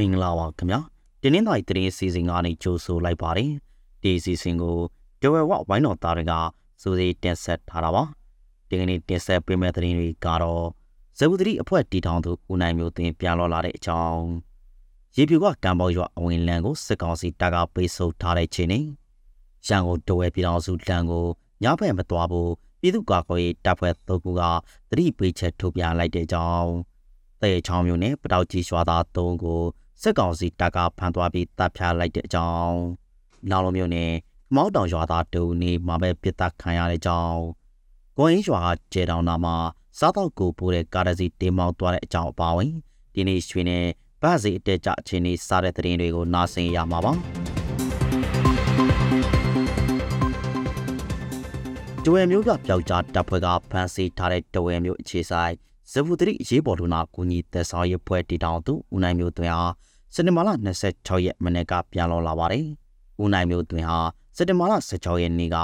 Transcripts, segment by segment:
မင်္ဂလာပါခင်ဗျာတင်းနှင်းတိုင်းတရင်စီစဉ်ကနေကြိုးဆိုလိုက်ပါတယ်ဒီစီစဉ်ကိုဒဝဲဝဝိုင်းတော်သားတွေကစူးစီးတင်ဆက်ထားတာပါဒီကနေ့တင်ဆက်ပေးမယ့်သတင်းတွေကတော့ဇဝုဒရီအဖွဲ့တီထောင်သူဦးနိုင်မျိုးတင်ပြန်လောလာတဲ့အကြောင်းရေပြူကကံပေါရွာအဝင်လန်ကိုစစ်ကောင်စီတပ်ကပေးဆုပ်ထားတဲ့ချိန်နဲ့ရန်ကုန်ဒဝဲပြည်တော်စုလန်ကိုညဘက်မသွားဘူးပြည်သူ့ကာကွယ်ရေးတပ်ဖွဲ့သုံးခုကသတိပေးချက်ထုတ်ပြန်လိုက်တဲ့အကြောင်းတဲ့ချောင်းမျိုးနဲ့ပတောက်ကြီးရွာသား၃ကို စစ်ကောင်စီတပ်ကဖမ်းသွားပြီးတပ်ဖြားလိုက်တဲ့အကြောင်းလောင်လုံးမျိုးနဲ့မောက်တောင်ရွာသားတူနေမှာပဲပြစ်တက်ခံရတဲ့အကြောင်းကိုင်းရွာကျဲတောင်နာမှာစားတော့ကိုပိုးတဲ့ကားတစ်စီးတင်မောက်သွားတဲ့အကြောင်းအပါဝင်ဒီနေ့ရွှေနဲ့ဗတ်စီအတက်ကြအချင်းလေးစားတဲ့တဲ့ရင်တွေကိုနားဆင်ရမှာပါတဝဲမျိုးကပျောက်ကြားတပ်ဖွဲ့ကဖမ်းဆီးထားတဲ့တဝဲမျိုးအခြေဆိုင်ဇဗုဒရိရေးပေါ်လူနာကူညီသက်ဆောင်ရေးဖွဲ့တည်ထောင်သူဦးနိုင်မျိုးတွင်အား စက်တင်ဘာလ26ရက်မနေ့ကပြန်လောလာပါတယ်။ဦးနိုင်မျိုးတွင်ဟာစက်တင်ဘာလ16ရက်နေ့က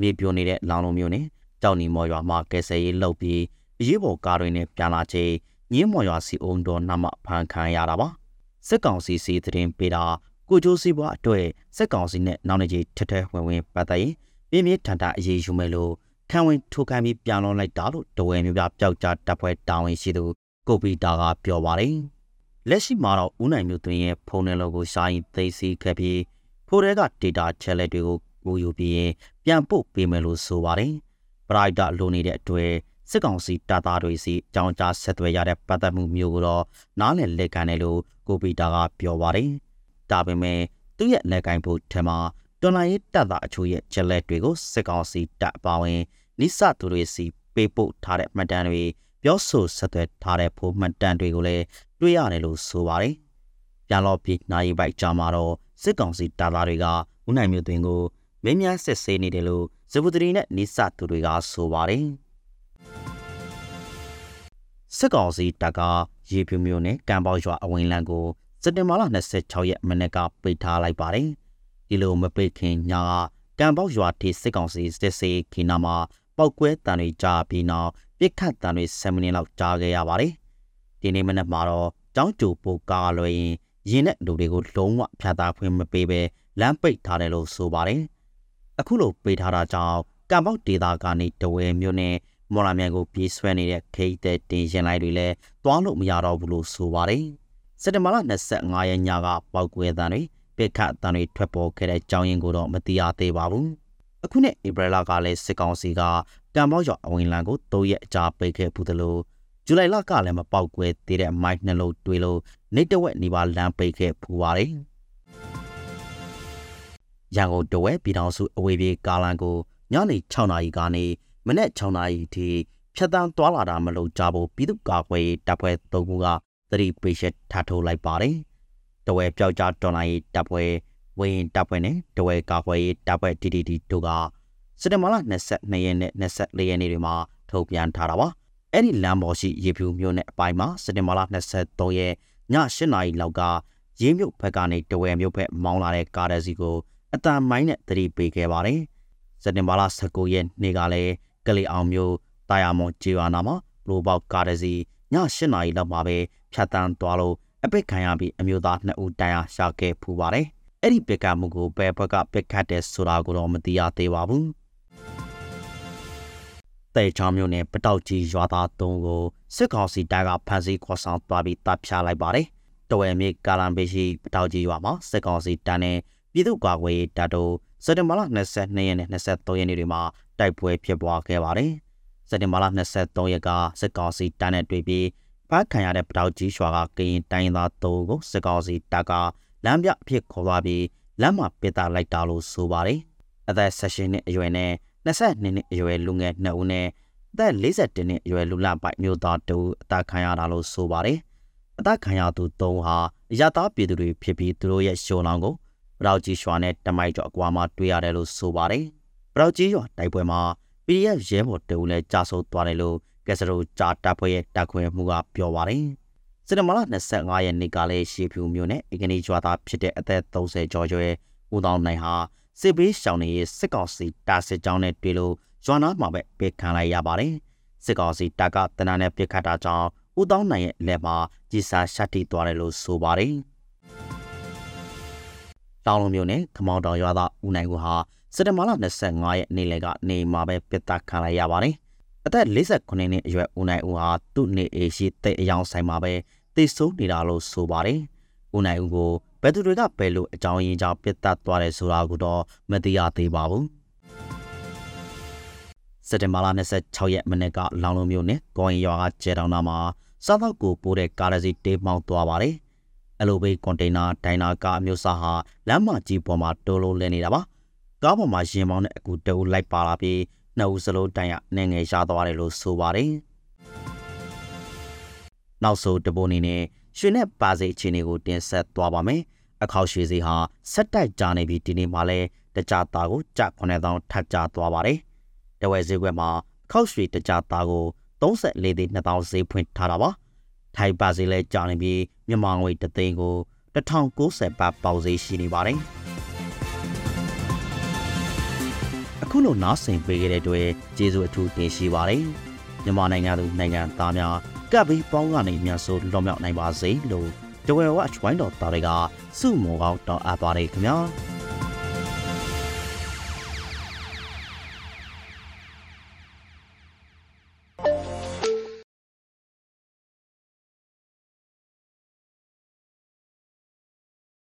မြေပြိုနေတဲ့လောင်လုံးမျိုးနဲ့ကြောက်နီမော်ရွာမှာကဲဆယ်ရေးလုပ်ပြီးအရေးပေါ်ကားတွေနဲ့ပြန်လာချိန်ညင်းမော်ရွာစီအုံတော်နမဖန်ခံရတာပါ။စစ်ကောင်စီစီသတင်းပေးတာကိုကျိုးစီဘွားအတွက်စစ်ကောင်စီနဲ့နောက်နေကြီးထထဝင်ဝင်ပတ်သက်ရင်ပြင်းပြထန်ထန်အရေးယူမယ်လို့ခံဝင်ထိုးခိုင်းပြီးပြန်လွန်လိုက်တာလို့တဝဲမျိုးပြပျောက်ကြားတပ်ဖွဲ့တာဝန်ရှိသူကိုပီတာကပြောပါတယ်။ လက်ရှိမှာတော့ဦးနိုင်မျိုးသွင်းရဲ့ဖုန်းနယ်လောကိုရှာရင်သိသိခဲ့ပြီးဖိုးရဲက data ချက်လက်တွေကိုကိုယူပြီးပြန်ပို့ပေးမယ်လို့ဆိုပါတယ်။ပရိုက်တာလိုနေတဲ့အတွက်စစ်ကောင်စီတပ်သားတွေစီအကြောင်းကြားဆက်သွယ်ရတဲ့ပတ်သက်မှုမျိုးကိုတော့နားလည်လက်ခံတယ်လို့ကိုပီတာကပြောပါတယ်။ဒါပေမဲ့သူ့ရဲ့လက်ကိုင်းဖို့ထက်မှာတော်လိုင်းရေးတပ်သားအချို့ရဲ့ချက်လက်တွေကိုစစ်ကောင်စီတပ်အပါဝင်နိစသူတွေစီပေးပို့ထားတဲ့မှတ်တမ်းတွေ ပြောဆိုဆက်သွယ်ထားတဲ့ဖိုးမှတ်တမ်းတွေကိုလည်းတွေ့ရတယ်လို့ဆိုပါတယ်။ပြန်လောပြီးနိုင်ပိုက်ကြမှာတော့စစ်ကောင်စီတပ်သားတွေကဦးနိုင်မျိုးသွင်းကိုမင်းများစစ်ဆေးနေတယ်လို့ဇဗုဒရီနဲ့နိစသူတွေကဆိုပါတယ်။စစ်ကောင်စီတပ်ကရေပြူမျိုးနဲ့ကံပေါရွာအဝင်လန်းကိုစက်တင်ဘာလ26ရက်မနေ့ကပိတ်ထားလိုက်ပါတယ်။ဒီလိုမပိတ်ခင်ညာကကံပေါက်ရွာထိစစ်ကောင်စီစစ်စေးခီနာမှာပောက်ကွဲတန်တွေကြားပြီးနောက်ပြစ်ခတ်တန်တွေ7မိနစ်လောက်ကြားခဲ့ရပါတယ်။ဒီနေ့မနက်မှာတော့ကျောင်းကျူပိုကားလွှဲရင်ရင်တဲ့လူတွေကိုလုံးဝဖြတ်သားခွင့်မပေးဘဲလမ်းပိတ်ထားတယ်လို့ဆိုပါတယ်။အခုလိုပိတ်ထားတာကြောင့်ကံပေါက်ဒေသကနေတဝဲမြို့နဲ့မော်လာမြိုင်ကိုပြေးဆွဲနေတဲ့ခိတ်တဲ့တင်ရင်လိုက်တွေလည်းတွားလို့မရတော့ဘူးလို့ဆိုပါတယ်။စက်တဘာလ25ရက်ညကပောက်ကွဲတန်တွေပစ်ခတ်တန်တွေထွက်ပေါ်ခဲ့တဲ့အကြောင်းရင်းကိုတော့မသိရသေးပါဘူး။အခုနှစ်ဧပြီလကလည်းစစ်ကောင်စီက ကံမောက်ရွာအဝင်လံကို၃ရက်အကြာပိတ်ခဲ့ဘူးသလိုဇူလိုင်လကလည်းမပေါက်ကွဲသေးတဲ့မိုက်နှလုံးတွေးလို့နေတဝက်နေပါလမ်းပိတ်ခဲ့ပူပါတယ်။ရန်ကုန်တဝက်ပြည်တော်စုအဝေးပြေးကားလမ်းကိုညနေ6နာရီကနေမနက်6နာရီထိဖြတ်တန်းသွားလာတာမလုပ်ကြဖို့ပြည်သူ့ကာကွယ်ရေးတပ်ဖွဲ့၃ခုကသတိပေးချက်ထားထုတ်လိုက်ပါတယ်။တဝဲပျောက်ကြားတော်လိုင်းတပ်ဖွဲ့ဝင်းတပ်ဖွဲ့နဲ့တဝဲကာကွယ်ရေးတပ်ဖွဲ့ DDD တို့က စက်တဘာလ22ရက်နဲ့24ရက်နေ့တွေမှာထုတ်ပြန်ထားတာပါအဲ့ဒီလမ်းပေါ်ရှိရေဖြူမြို့နယ်အပိုင်းမှာစက်တဘာလ23ရက်ည8နာရီလောက်ကရေးမြို့ဘက်ကနေတဝဲမြို့ဘက်မောင်းလာတဲ့ကားတစ်စီးကိုအတန်မိုင်းနဲ့တတိပေးခဲ့ပါတယ်စက်တင်ဘာလ19ရက်နေ့ကလည်းကလေးအောင်မြို့တာယာမွန်ဂျီဝါနာမှာဘလိုပေါက်ကားတစ်စီးည8နာရီလောက်မှာပဲဖြတ်တန်းသွားလို့အပစ်ခံရပြီးအမျိုးသား2ဦးတန်ရာရှာခဲ့ဖူးပါတယ်။အဲ့ဒီပစ်ကမှုကိုဘယ်ဘက်ကပစ်ခတ်တဲ့ဆိုတာကိုတော့မသိရသေးပါဘူး။ တဲချောင်းမျိုးနဲ့ပတောက်ကြီးရွာသား၃ကိုစစ်ကောင်စီတပ်ကဖမ်းဆီးခေါ်ဆောင်သွားပြီးတပ်ဖြာလိုက်ပါတယ်။တဝဲမြေကာလန်ဘေရှိပတောက်ကြီးရွာမှာစစ်ကောင်စီတပ်နဲ့ပြည်သူ့ကာကွယ်ရေးတပ်တို့စက်တင်ဘာလ22ရက်နဲ့23ရက်နေ့တွေမှာတိုက်ပွဲဖြစ်ပွားခဲ့ပါတယ်။စက်တင်ဘာလ23ရက်ကစစ်ကောင်စီတပ်နဲ့တွေ့ပြီးဖားခံရတဲ့ပတောက်ကြီးရွာကကရင်တိုင်းသား၃ကိုစစ်ကောင်စီတပ်ကလမ်းပြအဖြစ်ခေါ်သွားပြီးလမ်းမှာပစ်တာလိုက်တာလို့ဆိုပါတယ်။အသက်16နှစ်အရွယ်နဲ့ 22နှစ်အရွယ်လူငယ်2ဦးနဲ့အသက်42နှစ်အရွယ်လူလပိုက်မျိုးသားတူအသက်ခံရတာလို့ဆိုပါတယ်။အသက်ခံရသူ၃ဟာရတာပြည်သူတွေဖြစ်ပြီးသူတို့ရဲ့ရှုံလောင်ကိုပတောက်ကြီးရွာနဲ့တမိုက်ကျော်အကွာမှာတွေ့ရတယ်လို့ဆိုပါတယ်။ပတောက်ကြီးရွာတိုက်ပွဲမှာ PDF ရဲဘော်တူလည်းကြာဆုံးသွားတယ်လို့ကက်စရိုဂျာတပ်ဖွဲ့ရဲ့တပ်ခွဲမှုကပြောပါတယ်။စက်တဘာလ25ရက်နေ့ကလည်းရှေဖြူမျိုးနဲ့အင်္ဂလိပ်ကျွာသားဖြစ်တဲ့အသက်30ကျော်ကျော်ရဲ့ဦးတောင်းနိုင်ဟာ စစ်ပေးရှောင်နေရေးစစ်ကောင်စီတာစစ်ကြောင်းနဲ့တွေ့လို့ကျွာနာမှာပဲပေးခံလိုက်ရပါတယ်။စစ်ကောင်စီတပ်ကတနက်နဲ့ပြစ်ခတ်တာကြောင့်ဦးတောင်းနိုင်ရဲ့လက်မှာကြီးစားရှတ်တီသွားတယ်လို့ဆိုပါတယ်။တောင်လုံးမြို့နယ်ခမောင်တော်ရွာသားဦးနိုင်ကိုဟာစက်တဘာလ25ရက်နေ့လယ်ကနေမှာပဲပြစ်ဒတ်ခံလိုက်ရပါတယ်။အသက်48နှစ်အရွယ်ဦးနိုင်ဦးဟာသူ့နေအိမ်ရှိတဲ့အယောင်ဆိုင်မှာပဲတိတ်ဆုံးနေတာလို့ဆိုပါတယ်။ဦးနိုင်ဦးကို ဘယ်သူတွေကဘယ်လိုအကြောင်းရင်းကြောင့်ပြစ်ဒတ်သွားတယ်ဆိုတာကိုတော့မသိရသေးပါဘူး။စက်တဘာလ26ရက်မနေ့ကလောင်လုံးမြို့နယ်ကောရင်ရွာကကျဲတောင်နာမှာစားတော့ကိုပိုးတဲ့ကားတစ်စီးတေးမောင်းသွားပါတယ်။အလိုဘေးကွန်တိန်နာဒိုင်နာကားအမျိုးအစားဟာလမ်းမကြီးပေါ်မှာတိုးလို့လဲနေတာပါ။ကားပေါ်မှာရင်မောင်းတဲ့အကူတအူလိုက်ပါလာပြီးနှစ်ဦးစလုံးတိုင်ရနေငယ်ရသွားတယ်လို့ဆိုပါတယ်။နောက်ဆုံးတပိုးနေနဲ့ရွှေနဲ့ပါစေအခြေအနေကိုတင်ဆက်သွားပါမယ်။ အခောက်ရွှေစီဟာဆက်တိုက်ကြနေပြီးဒီနေ့မှလည်းတကြသားကိုကြ9000ထပ်ကြသွားပါတယ်။တဝဲဈေးကွက်မှာအခောက်ရွှေတကြသားကို34သိန်း2000ဈေးဖွင့်ထားတာပါ။ထိုင်ပါစေလဲကြာနေပြီးမြန်မာငွေတသိန်းကို1090ဘတ်ပေါက်ဈေးရှိနေပါတယ်။အခုလိုနားဆင်ပေးခဲ့တဲ့အတွက်ကျေးဇူးအထူးတင်ရှိပါတယ်။မြန်မာနိုင်ငံသူနိုင်ငံသားများကပ်ပြီးပေါင်းကနေမြန်ဆိုလွန်မြောက်နိုင်ပါစေလို့ တဝဲဝတ်ဝိုင်းတော်သားတွေကစုမောကောင်းတောင်းအပ်ပါတယ်ခင်ဗျာ။